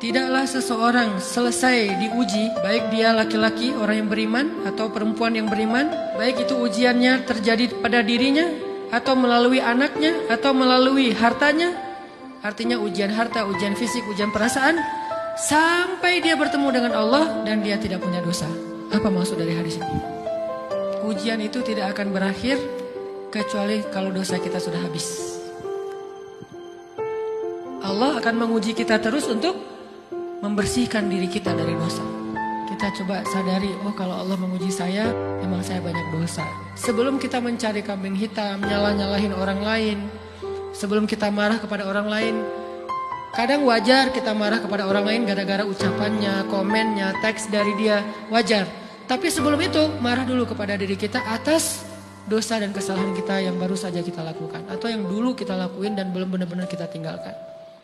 Tidaklah seseorang selesai diuji, baik dia laki-laki, orang yang beriman, atau perempuan yang beriman, baik itu ujiannya terjadi pada dirinya, atau melalui anaknya, atau melalui hartanya, artinya ujian harta, ujian fisik, ujian perasaan, sampai dia bertemu dengan Allah dan dia tidak punya dosa. Apa maksud dari hadis ini? Ujian itu tidak akan berakhir kecuali kalau dosa kita sudah habis. Allah akan menguji kita terus untuk membersihkan diri kita dari dosa. Kita coba sadari, oh kalau Allah menguji saya, memang saya banyak dosa. Sebelum kita mencari kambing hitam, nyalah-nyalahin orang lain, sebelum kita marah kepada orang lain, kadang wajar kita marah kepada orang lain gara-gara ucapannya, komennya, teks dari dia, wajar. Tapi sebelum itu, marah dulu kepada diri kita atas dosa dan kesalahan kita yang baru saja kita lakukan. Atau yang dulu kita lakuin dan belum benar-benar kita tinggalkan.